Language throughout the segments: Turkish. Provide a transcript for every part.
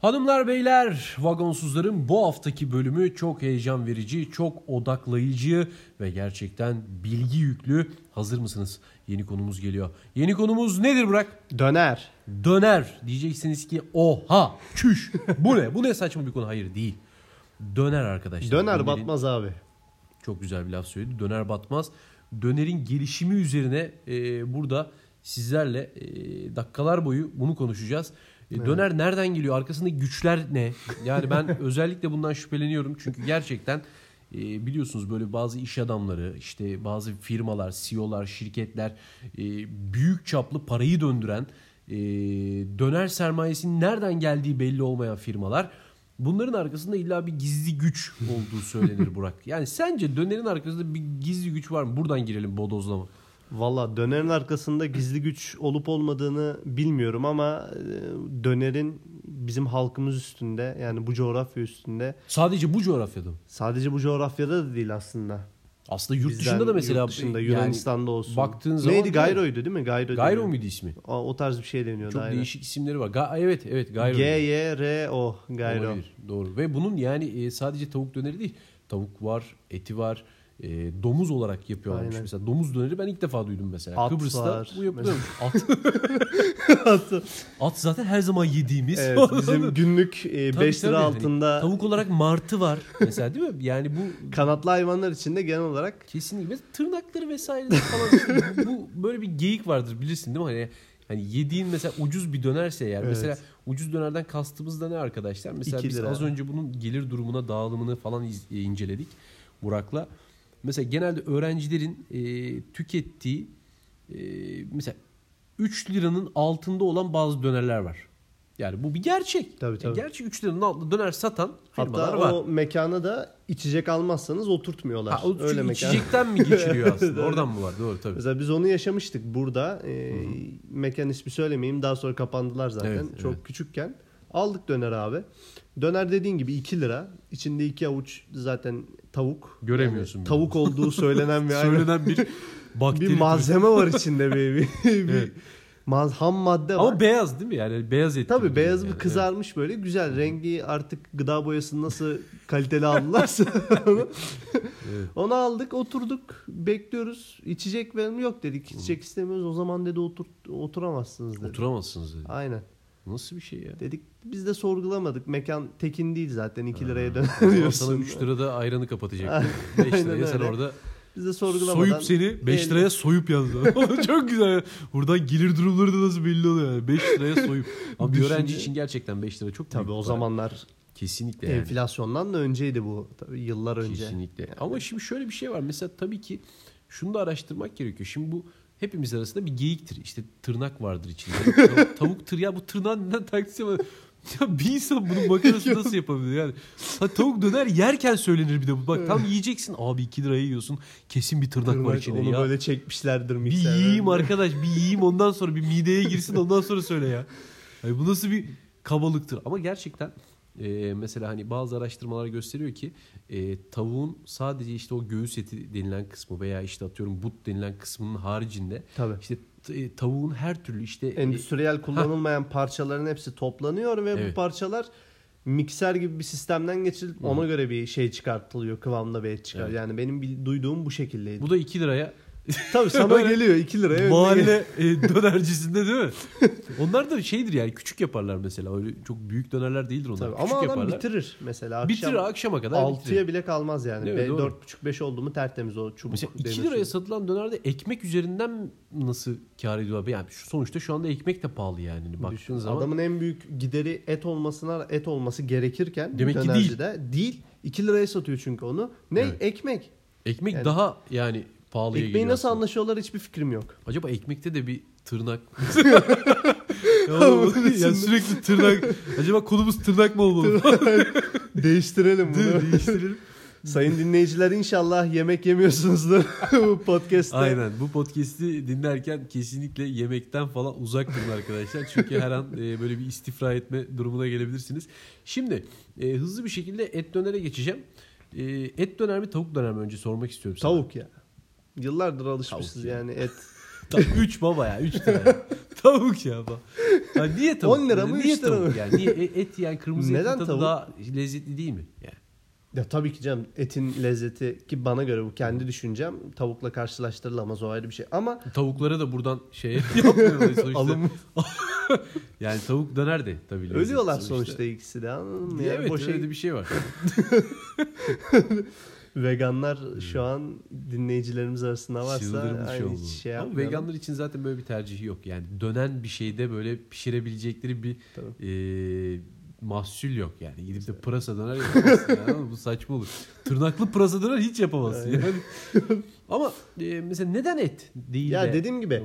Hanımlar beyler vagonsuzların bu haftaki bölümü çok heyecan verici, çok odaklayıcı ve gerçekten bilgi yüklü. Hazır mısınız? Yeni konumuz geliyor. Yeni konumuz nedir Burak? Döner. Döner. Diyeceksiniz ki oha çüş bu ne? Bu ne saçma bir konu? Hayır değil. Döner arkadaşlar. Döner Dönerin- batmaz abi. Çok güzel bir laf söyledi. Döner batmaz. Dönerin gelişimi üzerine e, burada sizlerle e, dakikalar boyu bunu konuşacağız. E, Döner nereden geliyor? Arkasındaki güçler ne? Yani ben özellikle bundan şüpheleniyorum. Çünkü gerçekten e, biliyorsunuz böyle bazı iş adamları, işte bazı firmalar, CEO'lar, şirketler e, büyük çaplı parayı döndüren e, döner sermayesinin nereden geldiği belli olmayan firmalar Bunların arkasında illa bir gizli güç olduğu söylenir Burak. Yani sence dönerin arkasında bir gizli güç var mı? Buradan girelim bodozlama. Valla dönerin arkasında gizli güç olup olmadığını bilmiyorum ama e, dönerin bizim halkımız üstünde yani bu coğrafya üstünde Sadece bu coğrafyada mı? sadece bu coğrafyada da değil aslında. Aslında yurt Bizden, dışında da mesela yurt dışında yani Yunanistan'da olsun. baktığın zaman Neydi? Gayro'ydu değil mi? Gayro, Gayro deniyor. muydu ismi? O, o tarz bir şey deniyordu Çok aynen. değişik isimleri var. Ga- evet evet Gayro. G Y R O Gayro. Olabilir, Doğru. Ve bunun yani e, sadece tavuk döneri değil. Tavuk var, eti var. E, domuz olarak yapıyorlarmış Aynen. mesela. Domuz döneri ben ilk defa duydum mesela. At Kıbrıs'ta var. bu yapılıyormuş. At. At zaten her zaman yediğimiz. Evet, bizim günlük 5 Tabii, lira tabii. Hani altında tavuk olarak martı var mesela değil mi? Yani bu kanatlı hayvanlar içinde genel olarak kesinlikle tırnakları vesaire falan bu, bu böyle bir geyik vardır bilirsin değil mi? Hani hani yediğin mesela ucuz bir dönerse eğer Evet. mesela ucuz dönerden kastımız da ne arkadaşlar? Mesela biz az önce bunun gelir durumuna dağılımını falan e, inceledik Burak'la. Mesela genelde öğrencilerin e, tükettiği e, mesela 3 liranın altında olan bazı dönerler var. Yani bu bir gerçek. Tabii, tabii. E, gerçek 3 liranın altında döner satan firmalar hatta var. o mekana da içecek almazsanız oturtmuyorlar. Ha, o çünkü Öyle mekan. içecekten mi geçiriyor aslında? Oradan mı var? Doğru tabii. Mesela biz onu yaşamıştık burada. Ee, mekan ismi söylemeyeyim. Daha sonra kapandılar zaten. Evet, Çok evet. küçükken. Aldık döner abi. Döner dediğin gibi 2 lira. İçinde 2 avuç zaten tavuk. Göremiyorsun Yani tavuk olduğu söylenen bir Söylenen bir bakteri. bir malzeme var içinde bir, bir, bir Evet. maz- ham madde var. Ama beyaz değil mi? Yani beyaz et. Tabii beyaz yani. kızarmış böyle güzel rengi artık gıda boyasını nasıl kaliteli aldılarsa onu, Evet. onu aldık oturduk bekliyoruz içecek verim yok dedik içecek istemiyoruz o zaman dedi otur, oturamazsınız dedi. Oturamazsınız dedi. Aynen Nasıl bir şey ya? dedik biz de sorgulamadık mekan tekin değil zaten 2 liraya dönüyorsun. sana 3 lirada ayranı kapatacak. 5 Aynen liraya sen orada Biz de sorgulamadan soyup seni 5 el- liraya soyup yazdı. Çok güzel. Buradan gelir durumları da nasıl belli oluyor yani. 5 liraya soyup. Ama bir öğrenci için gerçekten 5 lira çok Tabii o zamanlar Kesinlikle yani. enflasyondan da önceydi bu tabii yıllar önce. Kesinlikle. Ama şimdi şöyle bir şey var. Mesela tabii ki şunu da araştırmak gerekiyor. Şimdi bu hepimiz arasında bir geyiktir. İşte tırnak vardır içinde. Tav- Tavuk tır ya bu tırnağın neden taksi var? Ya bir insan bunun makarası nasıl yapabilir yani? Ha, tavuk döner yerken söylenir bir de bu. Bak tam yiyeceksin. Abi 2 liraya yiyorsun. Kesin bir tırnak, var Tırnak, içinde. onu ya. böyle çekmişlerdir bir mikserden. yiyeyim arkadaş bir yiyeyim ondan sonra bir mideye girsin ondan sonra söyle ya. Hani bu nasıl bir kabalıktır ama gerçekten e, mesela hani bazı araştırmalar gösteriyor ki e, tavuğun sadece işte o göğüs eti denilen kısmı veya işte atıyorum but denilen kısmının haricinde Tabii. işte e, tavuğun her türlü işte e, endüstriyel kullanılmayan parçaların hepsi toplanıyor ve Evet. bu parçalar mikser gibi bir sistemden geçirilip ona göre bir şey çıkartılıyor. Kıvamda bir et çıkar. Evet. Yani benim duyduğum bu şekildeydi. bu da 2 liraya Tabii sana geliyor 2 liraya. mahalle e, dönercisinde değil mi? Onlar da şeydir yani küçük yaparlar mesela. Öyle çok büyük dönerler değildir onlar. Tabii. Küçük Ama adam yaparlar. bitirir mesela. Akşam Bitirir akşama kadar bitirir. 6'ya bile kalmaz yani. Evet, doğru. 4,5-5 oldu mu tertemiz o çubuk. Mesela 2 demir liraya satılan dönerde ekmek üzerinden nasıl kar ediyor? Yani şu sonuçta şu anda ekmek de pahalı yani. Hani Baktığın Düşün, zaman Adamın en büyük gideri et olmasına et olması gerekirken Demek ki dönercide değil. 2 liraya satıyor çünkü onu. Ne? Evet. Ekmek. ekmek Yani- daha yani pahalıya Ekmeği geliyor nasıl aslında. anlaşıyorlar hiçbir fikrim yok. Acaba ekmekte de bir tırnak. ya, oğlum, ya sürekli tırnak. Acaba konumuz tırnak mı olmalı? Değiştirelim bunu. Değiştirelim. Sayın dinleyiciler inşallah yemek yemiyorsunuzdur bu podcast'te. Aynen. Bu podcast'i dinlerken kesinlikle yemekten falan uzak durun arkadaşlar. Çünkü her an e, böyle bir istifra etme durumuna gelebilirsiniz. Şimdi e, hızlı bir şekilde et dönere geçeceğim. E, et döner mi tavuk döner mi önce sormak istiyorum sana. Tavuk ya. Yıllardır alışmışız Tavuk ya. yani et. Tavuk 3 baba ya 3 lira. ya. tavuk ya baba. Ha, niye tavuk? 10 lira mı, Niye 3 lira mı? Yani niye e- et yani kırmızı Neden etin tadı tavuk? daha lezzetli değil mi? Yani. Ya tabii ki canım etin lezzeti ki bana göre bu kendi düşüncem tavukla karşılaştırılamaz o ayrı bir şey. Ama Tavuklara da buradan şey yapmıyorlar sonuçta. alım Yani tavuk döner de tabii ölüyorlar sonuçta ikisi de anladın mı? Yani evet boşa- öyle de bir şey var. Veganlar şu an dinleyicilerimiz arasında varsa aynı hiç şey Ama veganlar için zaten böyle bir tercihi yok. Yani dönen bir şeyde böyle pişirebilecekleri bir Tabii. e, mahsul yok yani. Gidip de pırasa döner yapamazsın. yani. Bu saçma olur. Tırnaklı pırasa döner hiç yapamazsın. Yani. Ama e, mesela neden et değil Ya de dediğim gibi?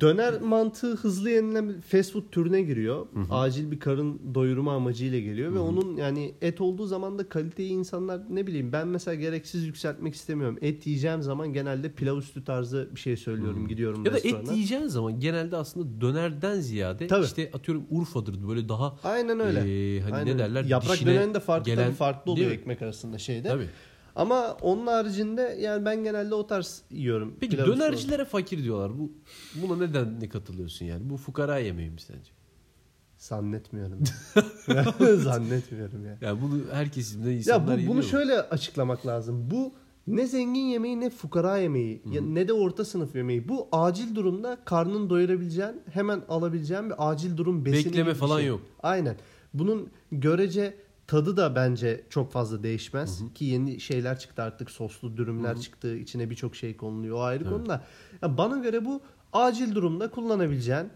Döner mantığı hızlı yenilen fast food türüne giriyor. Acil bir karın doyurma amacıyla geliyor ve onun yani et olduğu zaman da kaliteyi insanlar ne bileyim ben mesela gereksiz yükseltmek istemiyorum. Et yiyeceğim zaman genelde pilav üstü tarzı bir şey söylüyorum gidiyorum Ya da et yiyeceğin zaman genelde aslında dönerden ziyade Tabii. işte atıyorum Urfa'dır böyle daha Aynen öyle. e, hani Aynen. ne derler Yaprak dönerin de farklı gelen- farklı oluyor ekmek arasında şeyde. Tabii. Ama onun haricinde yani ben genelde o tarz yiyorum. Peki Pilav dönercilere fakir diyorlar. Bu buna neden ne katılıyorsun yani? Bu fukara yemeği mi sence? Zannetmiyorum. Zannetmiyorum ya. Yani bunu herkes de Ya insanlar bu, bunu mu? şöyle açıklamak lazım. Bu ne zengin yemeği ne fukara yemeği ya ne de orta sınıf yemeği. Bu acil durumda karnını doyurabileceğin hemen alabileceğin bir acil durum besini Bekleme falan şey. yok. Aynen. Bunun görece tadı da bence çok fazla değişmez ki yeni şeyler çıktı artık soslu dürümler çıktı içine birçok şey konuluyor o ayrı konu da. Ya bana göre bu acil durumda kullanabileceğin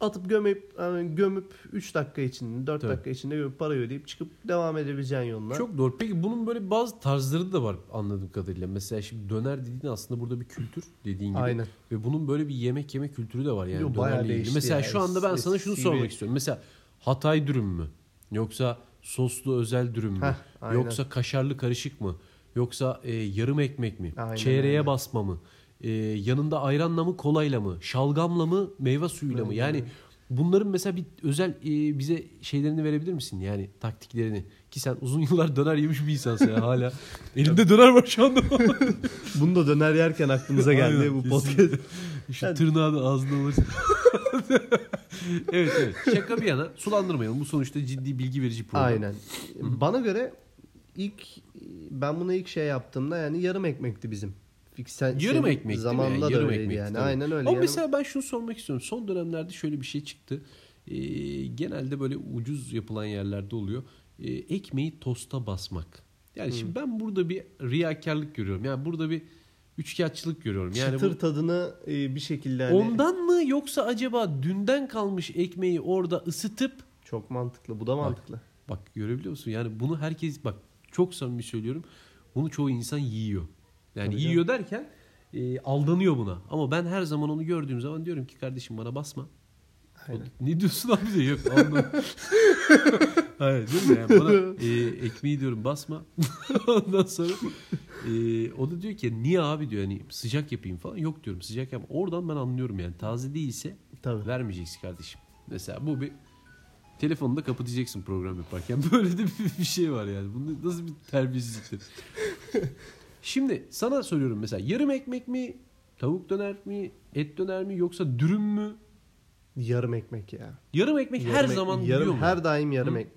atıp gömüp yani gömüp 3 dakika içinde 4 Tabii. dakika içinde gömüp para ödeyip çıkıp devam edebileceğin yollar. Çok doğru. Peki bunun böyle bazı tarzları da var anladığım kadarıyla. Mesela şimdi döner dediğin aslında burada bir kültür dediğin gibi. Aynen. Ve bunun böyle bir yemek yeme kültürü de var yani Yo, dönerle ilgili. değişti Mesela ya. şu anda ben sana şunu sormak istiyorum. Mesela Hatay dürüm mü? Yoksa soslu özel dürüm mü? Heh, aynen. Yoksa kaşarlı karışık mı? Yoksa e, yarım ekmek mi? Aynen Çeyreğe öyle. basma mı? E, yanında ayranla mı kolayla mı? Şalgamla mı meyve suyuyla mı? Aynen Yani öyle. bunların mesela bir özel e, bize şeylerini verebilir misin? Yani taktiklerini. Ki sen uzun yıllar döner yemiş bir insansın ya hala. Elinde döner var şu anda. Bunu da döner yerken aklımıza geldi Aynen, bu podcast. Şu Yani- tırnağı da ağzına evet evet. Şaka bir yana sulandırmayalım. Bu sonuçta ciddi bilgi verici program. Aynen. Bana göre ilk ben bunu ilk şey yaptığımda yani yarım ekmekti bizim. Sen, Yarım senin ekmek? Zamanında Yani da yarım öyleydi ekmek. yani. tabii. Aynen öyle. Ama Yarım- mesela ben şunu sormak istiyorum. Son dönemlerde şöyle bir şey çıktı. Ee, genelde böyle ucuz yapılan yerlerde oluyor. Ee, ekmeği tosta basmak. Yani şimdi ben burada bir riyakarlık görüyorum. Yani burada bir üçkağıtçılık görüyorum. Yani çıtır bu, tadını e, bir şekilde hani ondan mı yoksa acaba dünden kalmış ekmeği orada ısıtıp çok mantıklı. Bu da mantıklı. Bak görebiliyor musun? Yani bunu herkes bak çok samimi söylüyorum. Bunu çoğu insan yiyor. Yani Tabii yiyor derken e, aldanıyor buna. Ama ben her zaman onu gördüğüm zaman diyorum ki kardeşim bana basma. O, Aynen. ne diyorsun abi diyor. Yok. Hayır değil mi? Yani bana e, ekmeği diyorum basma. Ondan sonra e, o da diyor ki niye abi diyor hani sıcak yapayım falan. Yok diyorum sıcak yap. Oradan ben anlıyorum yani taze değilse Tabii. vermeyeceksin kardeşim. Mesela bu bir telefonunu da kapatacaksın program yaparken. Böyle de bir, bir şey var yani. Bu nasıl bir terbiyesizliktir. Şimdi sana soruyorum mesela yarım ekmek mi, tavuk döner mi, et döner mi yoksa dürüm mü? Yarım ekmek ya. Yarım ekmek her Yarım ek- zaman yarım, yiyor mu? her daim yarım Hı? ek.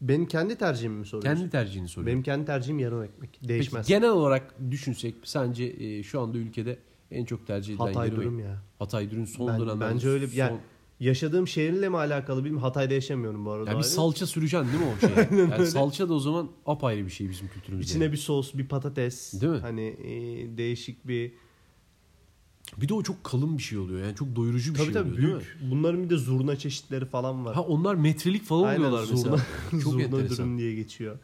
Benim kendi tercihimi mi soruyorsun? Kendi tercihini soruyorum. Benim kendi tercihim yarım ekmek. Peki, Değişmez. genel olarak düşünsek sence e, şu anda ülkede en çok tercih edilen Hatay yarım dürüm ekmek- ya. Hatay dürüm son Ben- dönemlerde bence öyle bir- yani son- Yaşadığım şehirle mi alakalı bilmiyorum. Hatay'da yaşamıyorum bu arada. yani bir salça süreceksin değil mi o şeye? yani salça da o zaman apayrı bir şey bizim kültürümüzde. İçine bir sos, bir patates. Değil mi? Hani e, değişik bir... Bir de o çok kalın bir şey oluyor. Yani çok doyurucu bir Tabii şey tabii oluyor değil mi? büyük. Bunların bir de zurna çeşitleri falan var. Ha onlar metrelik falan Aynen, oluyorlar zurna, mesela. Çok zurna enteresan. dürüm diye geçiyor.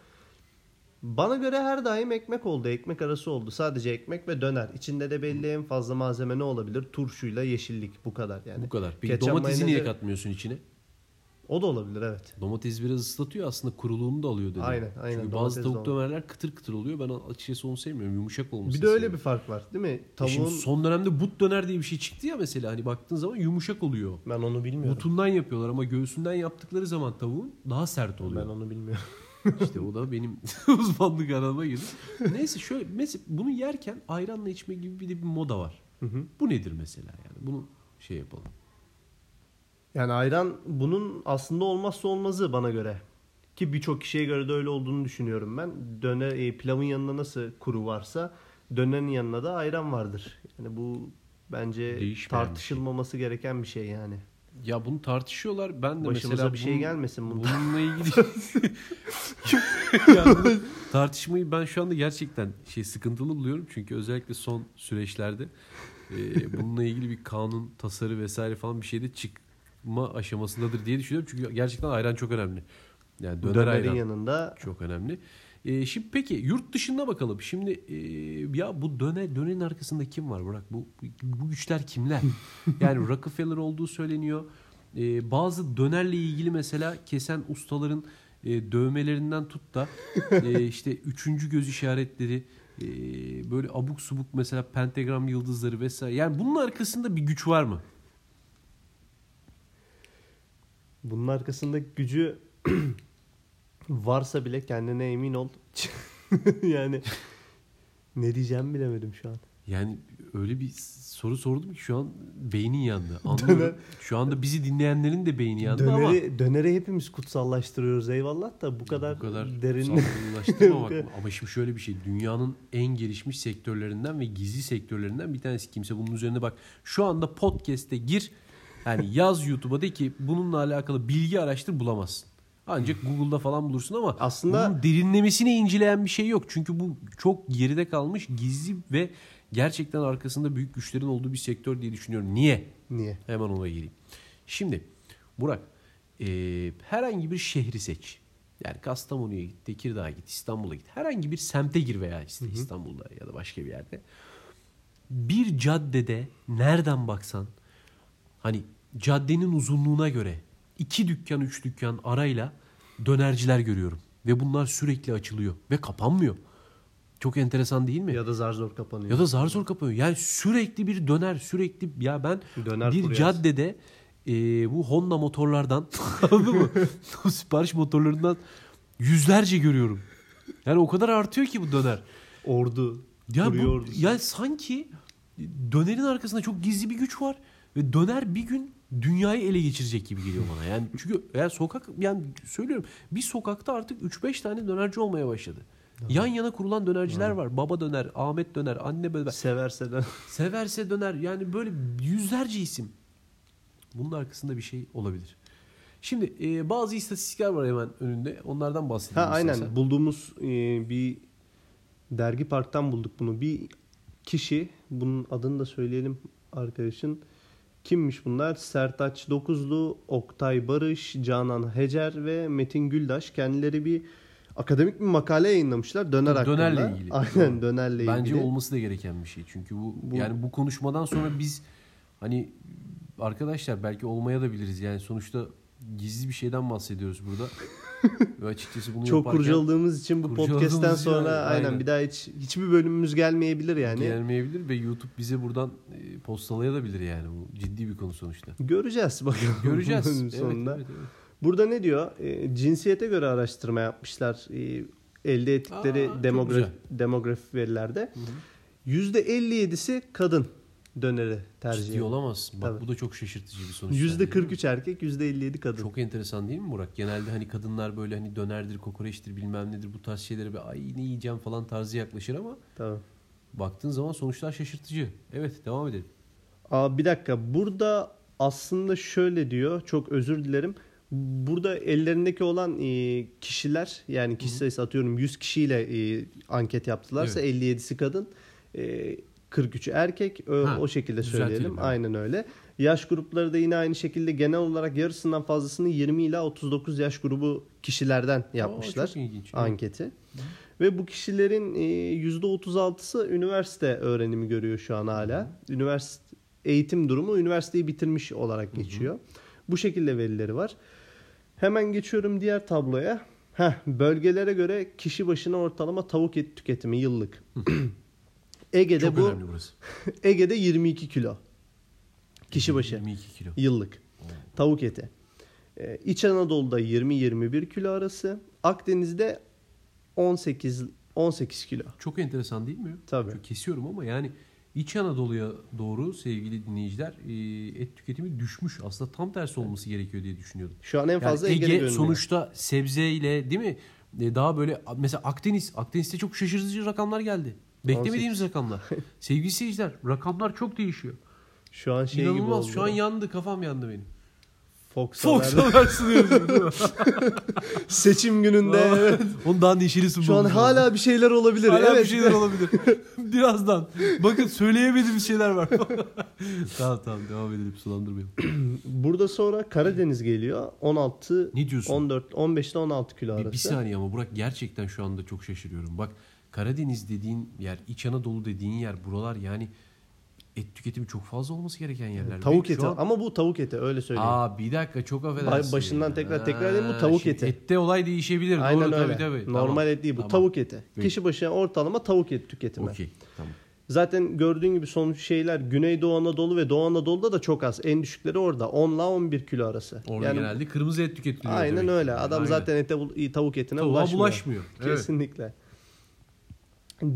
Bana göre her daim ekmek oldu. Ekmek arası oldu. Sadece ekmek ve döner. İçinde de belli en fazla malzeme ne olabilir? Turşuyla yeşillik bu kadar yani. Bu kadar. Peki Ketçap, domatesi niye mayonezi- katmıyorsun içine? O da olabilir evet. Domates biraz ıslatıyor aslında kuruluğunu da alıyor dedi. Aynen, aynen. Çünkü Domates bazı tavuk dönerler kıtır kıtır oluyor. Ben açıkçası onu sevmiyorum. Yumuşak olmasını Bir de öyle bir fark var değil mi? E Tavuğun Şimdi son dönemde but döner diye bir şey çıktı ya mesela. Hani baktığın zaman yumuşak oluyor. ben onu bilmiyorum. Butundan yapıyorlar ama göğsünden yaptıkları zaman tavuğun daha sert oluyor. Ben onu bilmiyorum. İşte o da benim uzmanlık alanıma girdi. Neyse şöyle mesela bunu yerken ayranla içme gibi bir de bir moda var. Hı hı. Bu nedir mesela yani? Bunu şey yapalım. Yani ayran bunun aslında olmazsa olmazı bana göre. Ki birçok kişiye göre de öyle olduğunu düşünüyorum ben. Döner e, pilavın yanında nasıl kuru varsa dönerin yanında da ayran vardır. Yani bu bence Değişmeyen bir tartışılmaması gereken bir şey yani. Ya bunu tartışıyorlar. Ben de Başımıza mesela bir şey bunun- gelmesin bundan. Bununla ilgili yani tartışmayı ben şu anda gerçekten şey sıkıntılı buluyorum. Çünkü özellikle son süreçlerde e, bununla ilgili bir kanun, tasarı vesaire falan bir şeyde çıkma aşamasındadır diye düşünüyorum. Çünkü gerçekten ayran çok önemli. Yani döner Dönerin ayran yanında çok önemli. E, şimdi peki yurt dışında bakalım. Şimdi e, ya bu döne dönerin arkasında kim var Burak? Bu bu güçler kimler? yani Rockefeller olduğu söyleniyor. E, bazı dönerle ilgili mesela kesen ustaların e, dövmelerinden tut da e, işte üçüncü göz işaretleri e, böyle abuk subuk mesela pentagram yıldızları vesaire. Yani bunun arkasında bir güç var mı? Bunun arkasında gücü varsa bile kendine emin ol. yani ne diyeceğimi bilemedim şu an. Yani öyle bir soru sordum ki şu an beynin yandı. Anlıyorum. şu anda bizi dinleyenlerin de beyni yandı ama Döneri, döneri hepimiz kutsallaştırıyoruz eyvallah da bu kadar, bu kadar derin mı? Ama şimdi şöyle bir şey. Dünyanın en gelişmiş sektörlerinden ve gizli sektörlerinden bir tanesi. Kimse bunun üzerine bak. Şu anda podcast'e gir. Yani yaz YouTube'a de ki bununla alakalı bilgi araştır bulamazsın. Ancak Google'da falan bulursun ama Aslında- bunun derinlemesine inceleyen bir şey yok. Çünkü bu çok geride kalmış, gizli ve gerçekten arkasında büyük güçlerin olduğu bir sektör diye düşünüyorum. Niye? Niye? Hemen ona geleyim. Şimdi Burak e, herhangi bir şehri seç. Yani Kastamonu'ya git, Tekirdağ'a git, İstanbul'a git. Herhangi bir semte gir veya işte İstanbul'da ya da başka bir yerde. Bir caddede nereden baksan hani caddenin uzunluğuna göre iki dükkan üç dükkan arayla dönerciler görüyorum. Ve bunlar sürekli açılıyor ve kapanmıyor. Çok enteresan değil mi? Ya da zar zor kapanıyor. Ya da zar zor kapanıyor. Yani sürekli bir döner sürekli ya ben Döner bir furyası. caddede e, bu Honda motorlardan anladın mı? sipariş motorlarından yüzlerce görüyorum. Yani o kadar artıyor ki bu döner. Ordu. Ya bu, yani sanki dönerin arkasında çok gizli bir güç var ve döner bir gün dünyayı ele geçirecek gibi geliyor bana. Yani çünkü eğer sokak yani söylüyorum bir sokakta artık 3-5 tane dönerci olmaya başladı. Yan yana kurulan dönerciler var. Baba döner, Ahmet döner, anne döner. Severse de. Severse döner. Yani böyle yüzlerce isim. Bunun arkasında bir şey olabilir. Şimdi e, bazı istatistikler var hemen önünde. Onlardan Ha bahsedeyim. aynen istersen. bulduğumuz e, bir dergi parktan bulduk bunu. Bir kişi bunun adını da söyleyelim arkadaşın. Kimmiş bunlar? Sertaç Dokuzlu, Oktay Barış, Canan Hecer ve Metin Güldaş. Kendileri bir akademik bir makale yayınlamışlar döner hakkında. Dönerle ilgili. Aynen dönerle Bence ilgili. olması da gereken bir şey. Çünkü bu, Bu- yani bu konuşmadan sonra biz hani arkadaşlar belki olmaya da biliriz. Yani sonuçta gizli bir şeyden bahsediyoruz burada. Ve açıkçası bunu Çok yaparken kurcaladığımız için bu podcast'ten sonra yani, aynen. aynen. bir daha hiç hiçbir bölümümüz gelmeyebilir yani. gelmeyebilir ve YouTube bize buradan e, postalayabilir yani. Bu ciddi bir konu sonuçta. Göreceğiz bakalım. Göreceğiz. evet, sonunda. evet, evet. Burada ne diyor? E, cinsiyete göre araştırma yapmışlar. E, elde ettikleri Aa, güzel. demografik verilerde. %57'si kadın döneri tercih Ciddi olamazsın. Bak Tabii. bu da çok şaşırtıcı bir sonuç. %43 erkek, %57 kadın. Çok enteresan değil mi Burak? Genelde hani kadınlar böyle hani dönerdir, kokoreçtir bilmem nedir bu tarz şeylere bir ay ne yiyeceğim falan tarzı yaklaşır ama Tamam. baktığın zaman sonuçlar şaşırtıcı. Evet devam edelim. Aa, bir dakika. Burada aslında şöyle diyor. Çok özür dilerim. Burada ellerindeki olan e, kişiler yani kişi sayısı atıyorum 100 kişiyle e, anket yaptılarsa 57'si kadın. E, 43'ü erkek. Ö- Ha, o şekilde söyleyelim. evet. Aynen öyle. Yaş grupları da yine aynı şekilde genel olarak yarısından fazlasını 20 ila 39 yaş grubu kişilerden yapmışlar Aa, çok ilginç. Evet. anketi. Ve bu kişilerin e, %36'sı üniversite öğrenimi görüyor şu an hala. Üniversite eğitim durumu üniversiteyi bitirmiş olarak geçiyor. Bu şekilde verileri var. Hemen geçiyorum diğer tabloya. Heh, bölgelere göre kişi başına ortalama tavuk eti tüketimi yıllık. Ege'de Çok bu. Ege'de 22 kilo. Kişi başı 22 kilo. yıllık tavuk eti. Ee, İç Anadolu'da 20-21 kilo arası. Akdeniz'de 18 18 kilo. Çok enteresan değil mi? Tabii. Çok kesiyorum ama yani İç Anadolu'ya doğru sevgili dinleyiciler e, et tüketimi düşmüş. Aslında tam tersi olması gerekiyor diye düşünüyordum. Şu an en fazla yani Ege görünüyor. sonuçta sebzeyle değil mi? E, daha böyle mesela Akdeniz. Akdeniz'de çok şaşırtıcı rakamlar geldi. Beklemediğimiz rakamlar. Sevgili seyirciler rakamlar çok değişiyor. Şu an şey gibi İnanılmaz. oldu. Şu an yandı. Kafam yandı benim. Fox, Fox Haber sunuyoruz. seçim gününde evet. Onu daha neşeli sunmamız Şu an lazım. hala bir şeyler olabilir. Hala evet. bir şeyler olabilir. Birazdan. Bakın söyleyemediğimiz şeyler var. tamam tamam devam edelim sulandırmayalım. Burada sonra Karadeniz geliyor. 16 Ne diyorsun? 14 15 ile 16 kilo Bir, arası. bir saniye ama Burak gerçekten şu anda çok şaşırıyorum. Bak Karadeniz dediğin yer, İç Anadolu dediğin yer buralar yani et tüketimi çok fazla olması gereken yerler. Tavuk eti an- ama bu tavuk eti öyle söyleyeyim. Aa bir dakika çok affedersin. Ba- başından ya. tekrar tekrar edeyim, bu tavuk eti. Ette olay değişebilir. Aynen Doğru, öyle. Tabii, tabii. Normal Tamam. et değil bu Tamam. tavuk eti. Peki. Kişi başına ortalama tavuk eti tüketimi. Okey tamam. Zaten gördüğün gibi sonuç şeyler Güneydoğu Anadolu ve Doğu Anadolu'da da çok az. En düşükleri orada. 10 ile 11 kilo arası. Orada yani, genelde kırmızı et tüketiliyor. Aynen demek öyle. Adam Aynen. zaten ete tavuk etine Tavuğa bulaşmıyor. bulaşmıyor. Evet. Kesinlikle.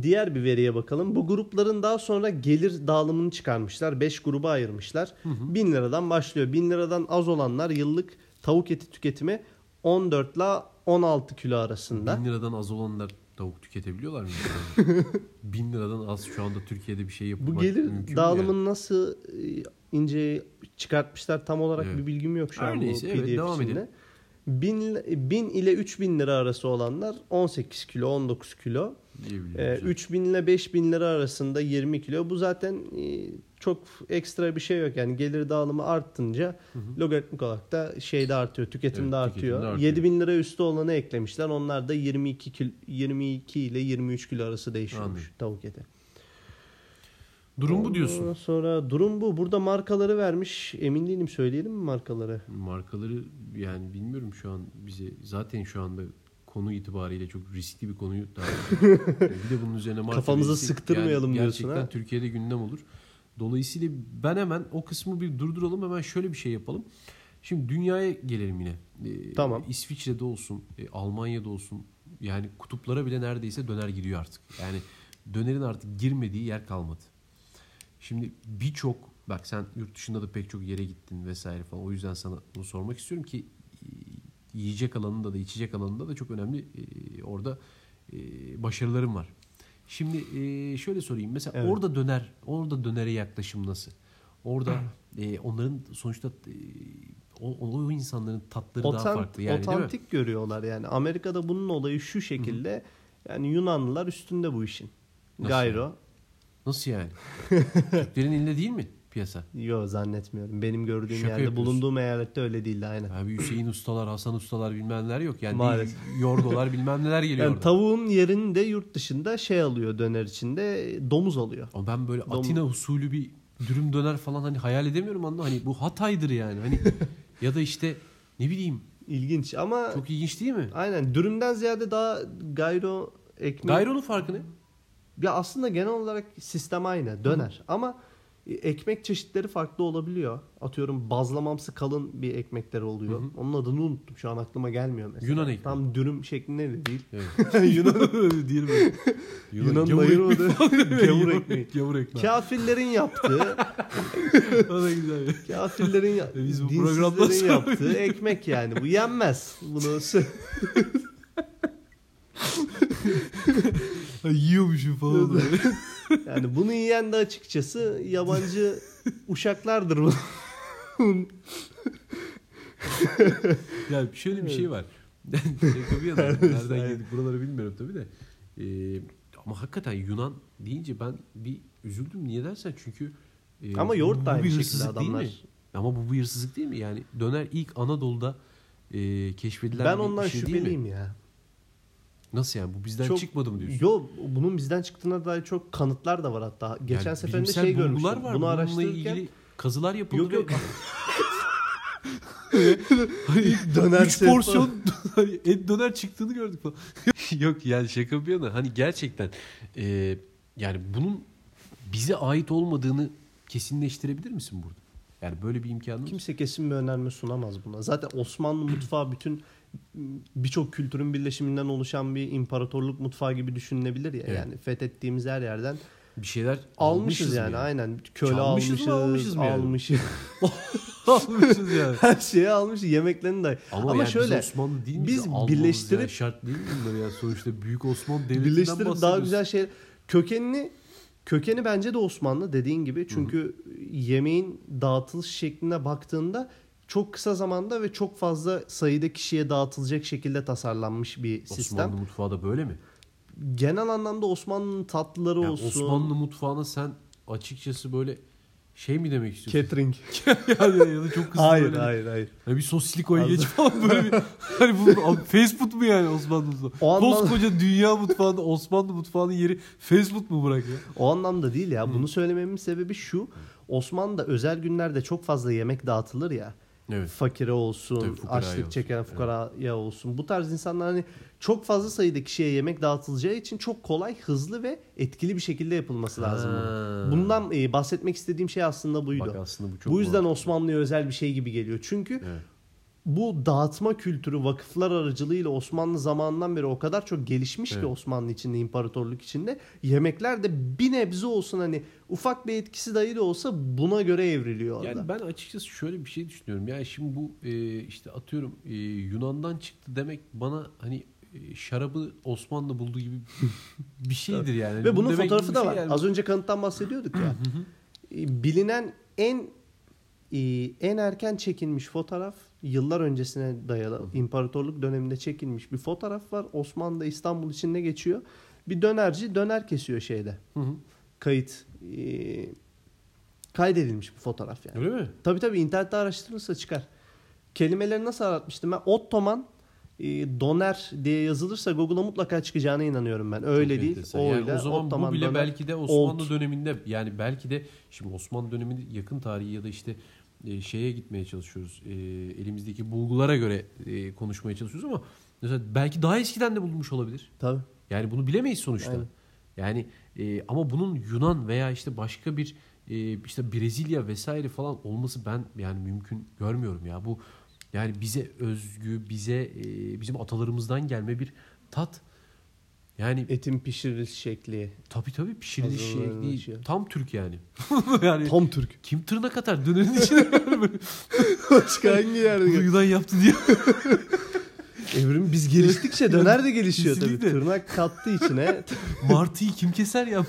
Diğer bir veriye bakalım. Bu grupların daha sonra gelir dağılımını çıkarmışlar. 5 gruba ayırmışlar. 1000 liradan başlıyor. 1000 liradan az olanlar yıllık tavuk eti tüketimi 14 ile 16 kilo arasında. Bin liradan az olanlar tavuk tüketebiliyorlar mı? Bin liradan az şu anda Türkiye'de bir şey yapmak Bu gelir dağılımını yani? nasıl e, ince çıkartmışlar tam olarak Evet. bir bilgim yok şu Her an bu neyse, evet, PDF devam içinde. edelim. 1000, 1000 ile 3000 lira arası olanlar 18 kilo 19 kilo. Diyebilirim. Ee, Güzel. 3000 ile 5000 lira arasında 20 kilo. Bu zaten e, çok ekstra bir şey yok. Yani gelir dağılımı arttınca logaritmik olarak da şeyde artıyor. Tüketim Evet, de de artıyor. artıyor. 7000 lira üstü olanı eklemişler. Onlar da 22 kilo, 22 ile 23 kilo arası değişiyormuş Anladım. tavuk eti. Durum bu diyorsun. Sonra durum bu. Burada markaları vermiş. Emin değilim söyleyelim mi markaları? Markaları yani bilmiyorum şu an bize zaten şu anda konu itibariyle çok riskli bir konuyu daha bir de bunun üzerine Kafamızı sıktırmayalım yani diyorsun gerçekten ha? Türkiye'de gündem olur. Dolayısıyla ben hemen o kısmı bir durduralım hemen şöyle bir şey yapalım. Şimdi dünyaya gelelim yine. Ee, Tamam. İsviçre'de olsun, e, Almanya'da olsun yani kutuplara bile neredeyse döner gidiyor artık. Yani dönerin artık girmediği yer kalmadı. Şimdi birçok bak sen yurt dışında da pek çok yere gittin vesaire falan. O yüzden sana bunu sormak istiyorum ki yiyecek alanında da içecek alanında da çok önemli e, orada e, başarılarım var. Şimdi e, şöyle sorayım. Mesela Evet. orada döner, orada dönere yaklaşım nasıl? Orada e, onların sonuçta e, o, o insanların tatları daha Otan- farklı yani otantik görüyorlar yani. Amerika'da bunun olayı şu şekilde. Yani Yunanlılar üstünde bu işin. Nasıl Gayro. Nasıl yani? Türklerin elinde değil mi piyasa? Yo zannetmiyorum. Benim gördüğüm Şaka yerde yapıyorsun. bulunduğum eyalette öyle değildi aynen. Abi Hüseyin ustalar, Hasan ustalar bilmem neler yok. Yani Maalesef. yorgolar bilmem neler geliyor Yani tavuğun yerini de yurt dışında şey alıyor döner içinde domuz alıyor. Ama ben böyle Dom- Atina usulü bir dürüm döner falan hani hayal edemiyorum anla. Hani bu Hatay'dır yani. Hani ya da işte ne bileyim İlginç ama çok ilginç değil mi? aynen dürümden ziyade daha gayro ekmek. Gayronun farkı ne? Ya aslında genel olarak sistem aynı döner ama e, ekmek çeşitleri farklı olabiliyor. Atıyorum bazlamamsı kalın bir ekmekler oluyor. Hı hı. Onun adını unuttum şu an aklıma gelmiyor mesela. Yunan ekmeği. Tam dürüm şeklinde de değil. Evet. Yunan değil mi? Yunan gavur ayırmadı. ekmeği. Gavur ekmeği. Gavur ekmeği. Kafirlerin yaptığı, O da güzel. kafirlerin ya- E biz bu dinsizlerin yaptığı ekmek yani. Bu yenmez. Bunu Yiyormuşum falan. böyle. yani bunu yiyen de açıkçası yabancı uşaklardır bu. ya şöyle bir şey var. Şaka bir yana. Nereden geldik buraları bilmiyorum tabii de. Ee, ama hakikaten Yunan deyince ben bir üzüldüm. Niye dersen çünkü e, Ama yoğurt da aynı bir şekilde hırsızlık değil mi? adamlar. Ama bu bir hırsızlık değil mi? Yani döner ilk Anadolu'da e, keşfedilen Ben bir ondan şey değil mi? şüpheliyim ya. Nasıl yani? Bu bizden Çok- çıkmadı mı diyorsun? Yo bunun bizden çıktığına dair çok kanıtlar da var hatta. Geçen Yani seferinde şey görmüştüm. var. Bunu Bununla araştırırken ilgili kazılar yapıldı. Yok, yok. hani döner 3 set porsiyon hani et döner çıktığını gördük falan. Yok yani şaka bir yana hani gerçekten e, yani bunun bize ait olmadığını kesinleştirebilir misin burada? Yani böyle bir imkanın var. Kimse kesin bir önerme sunamaz buna. Zaten Osmanlı mutfağı bütün birçok kültürün birleşiminden oluşan bir imparatorluk mutfağı gibi düşünülebilir ya. Evet. Yani fethettiğimiz her yerden bir şeyler almışız, yani mı aynen. Köle Çalmışız almışız, mı, almışız mı yani? almışız. almışız yani. Her şeyi almışız, yemeklerini de. Ama, Ama yani şöyle, biz Osmanlı değil biz birleştirip- yani şart değil mi bunları ya? Sonuçta Büyük Osmanlı Devleti'nden birleştirip daha güzel şey kökenini kökeni bence de Osmanlı dediğin gibi. Çünkü yemeğin dağıtılış şekline baktığında çok kısa zamanda ve çok fazla sayıda kişiye dağıtılacak şekilde tasarlanmış bir sistem. Osmanlı mutfağı da böyle mi? Genel anlamda Osmanlı'nın tatlıları Yani olsun. Osmanlı mutfağına sen açıkçası böyle şey mi demek istiyorsun? catering. yani ya da çok kızdı hayır böyle. hayır hayır. Hani bir sosisli koy geç falan böyle bir. Hani bu fast food mu yani Osmanlı mutfağı? O anlamda- Koskoca dünya mutfağında Osmanlı mutfağının yeri fast food mu bırak ya? O anlamda değil ya. Bunu söylememin sebebi şu. Osmanlı'da özel günlerde çok fazla yemek dağıtılır ya. Evet. Fakire olsun, açlık olsun. çeken fukaraya olsun. Bu tarz insanlar hani çok fazla sayıda kişiye yemek dağıtılacağı için çok kolay, hızlı ve etkili bir şekilde yapılması lazım. Ha. Bundan e, bahsetmek istediğim şey aslında buydu. Bak aslında bu çok bu yüzden mantıklı. Osmanlı'ya özel bir şey gibi geliyor. Çünkü Evet. Bu dağıtma kültürü vakıflar aracılığıyla Osmanlı zamanından beri o kadar çok gelişmiş Evet. ki Osmanlı içinde, imparatorluk içinde. Yemekler de bir nebze olsun hani ufak bir etkisi dahi de olsa buna göre evriliyor orada. Yani ben açıkçası şöyle bir şey düşünüyorum. Yani şimdi bu e, işte atıyorum e, Yunan'dan çıktı demek bana hani e, şarabı Osmanlı bulduğu gibi bir şeydir yani. Ve Bu bunun demek fotoğrafı da bir var. şey yani. Az önce kanıttan bahsediyorduk ya. E, Bilinen en e, en erken çekilmiş fotoğraf yıllar öncesine dayalı imparatorluk döneminde çekilmiş bir fotoğraf var. Osmanlı İstanbul içinde geçiyor. Bir dönerci döner kesiyor şeyde. Hı hı. Kayıt e, kaydedilmiş bir fotoğraf yani. Öyle mi? Tabii tabii internette araştırırsa çıkar. Kelimeleri nasıl aratmıştım ben? Ottoman e, doner diye yazılırsa Google'a mutlaka çıkacağına inanıyorum ben. Öyle Çok değil. enteresan. O Yani öyle. o zaman Ottoman bu bile doner. belki de Osmanlı Old. döneminde yani belki de şimdi Osmanlı döneminde yakın tarihi ya da işte e, şeye gitmeye çalışıyoruz. E, elimizdeki bulgulara göre e, konuşmaya çalışıyoruz ama mesela belki daha eskiden de bulunmuş olabilir. Tabii. Yani bunu bilemeyiz sonuçta. Aynen. Yani e, ama bunun Yunan veya işte başka bir e, işte Brezilya vesaire falan olması ben yani mümkün görmüyorum ya. Bu yani bize özgü, bize e, bizim atalarımızdan gelme bir tat. Yani Etin pişiriliş şekli. tabii tabii pişiriliş şey ya. Tam Türk yani. yani Tam Türk. kim tırnak atar dönerin içine Başka hangi yerde? bunu Yunan yaptı diye. Evrim biz geliştikçe döner de gelişiyor tabii. Tırnak kattı içine. Martıyı kim keser ya?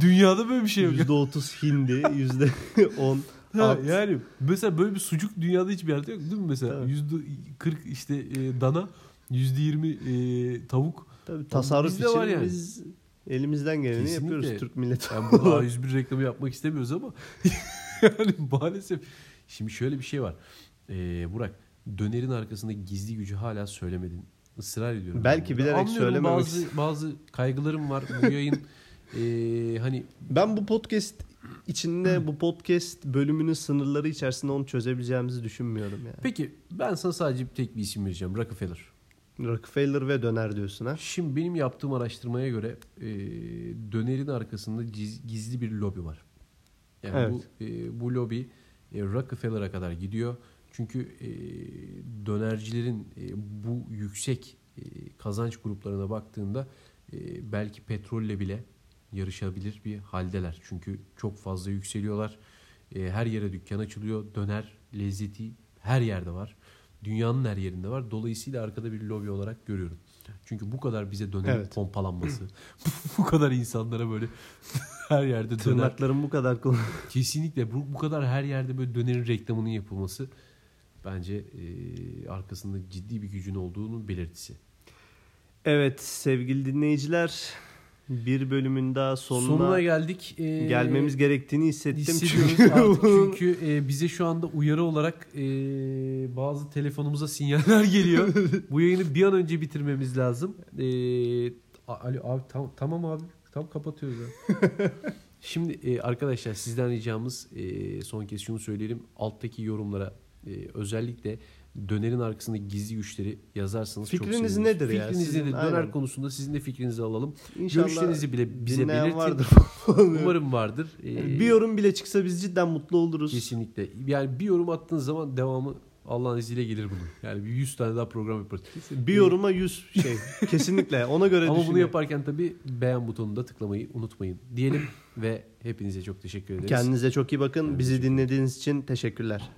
Dünyada böyle bir şey yok. %30 hindi, %10 Ha, at. yani mesela böyle bir sucuk dünyada hiçbir yerde yok değil mi mesela? Yüzde 40 işte e, dana, yüzde 20 e, tavuk. Tabii tasarruf bizde için var yani. biz elimizden geleni Kesinlikle. yapıyoruz Türk milleti. Yani burada A101 reklamı yapmak istemiyoruz ama yani maalesef. Şimdi şöyle bir şey var. E, Burak dönerin arkasında gizli gücü hala söylemedin. Israr ediyorum. Belki Ben bilerek Anlıyorum, söylememek Bazı, bazı kaygılarım var. Bu yayın e, hani Ben bu podcast içinde bu podcast bölümünün sınırları içerisinde onu çözebileceğimizi düşünmüyorum yani. peki ben sana sadece tek bir isim vereceğim. Rockefeller. Rockefeller ve döner diyorsun ha. Şimdi benim yaptığım araştırmaya göre e, dönerin arkasında giz- gizli bir lobi var. Yani Evet. bu e, bu lobi e, Rockefeller'a kadar gidiyor. Çünkü e, dönercilerin e, bu yüksek e, kazanç gruplarına baktığında e, belki petrolle bile yarışabilir bir haldeler. Çünkü çok fazla yükseliyorlar. E, her yere dükkan açılıyor. Döner lezzeti her yerde var. Dünyanın her yerinde var. Dolayısıyla arkada bir lobi olarak görüyorum. Çünkü bu kadar bize döner Evet. pompalanması, bu kadar insanlara böyle her yerde döner Tırnakların bu kadar. Kesinlikle bu, bu kadar her yerde böyle dönerin reklamının yapılması bence e, arkasında ciddi bir gücün olduğunu belirtisi. Evet sevgili dinleyiciler bir bölümün daha sonuna, Sonuna geldik. E, gelmemiz gerektiğini hissettim. Çünkü, artık çünkü e, bize şu anda uyarı olarak e, bazı telefonumuza sinyaller geliyor. bu yayını bir an önce bitirmemiz lazım. E, Ali abi tam, tamam abi tam kapatıyoruz ya. Şimdi e, arkadaşlar sizden ricamız e, son kez şunu söyleyelim. Alttaki yorumlara e, özellikle dönerin arkasında gizli güçleri yazarsanız çok Fikriniz seviniriz. nedir ya? Fikriniz nedir? Döner konusunda sizin de fikrinizi alalım. İnşallah Görüşlerinizi bile bize belirtin. vardır. Umarım vardır. E, bir yorum bile çıksa biz cidden mutlu oluruz. Kesinlikle. Yani bir yorum attığın zaman devamı Allah'ın izniyle gelir bunun. Yani bir 100 tane daha program yaparız. Bir yoruma 100 şey. Kesinlikle ona göre Ama düşünün. bunu yaparken tabii beğen butonunu da tıklamayı unutmayın diyelim ve hepinize çok teşekkür ederiz. Kendinize çok iyi bakın. Bizi dinlediğiniz için teşekkürler.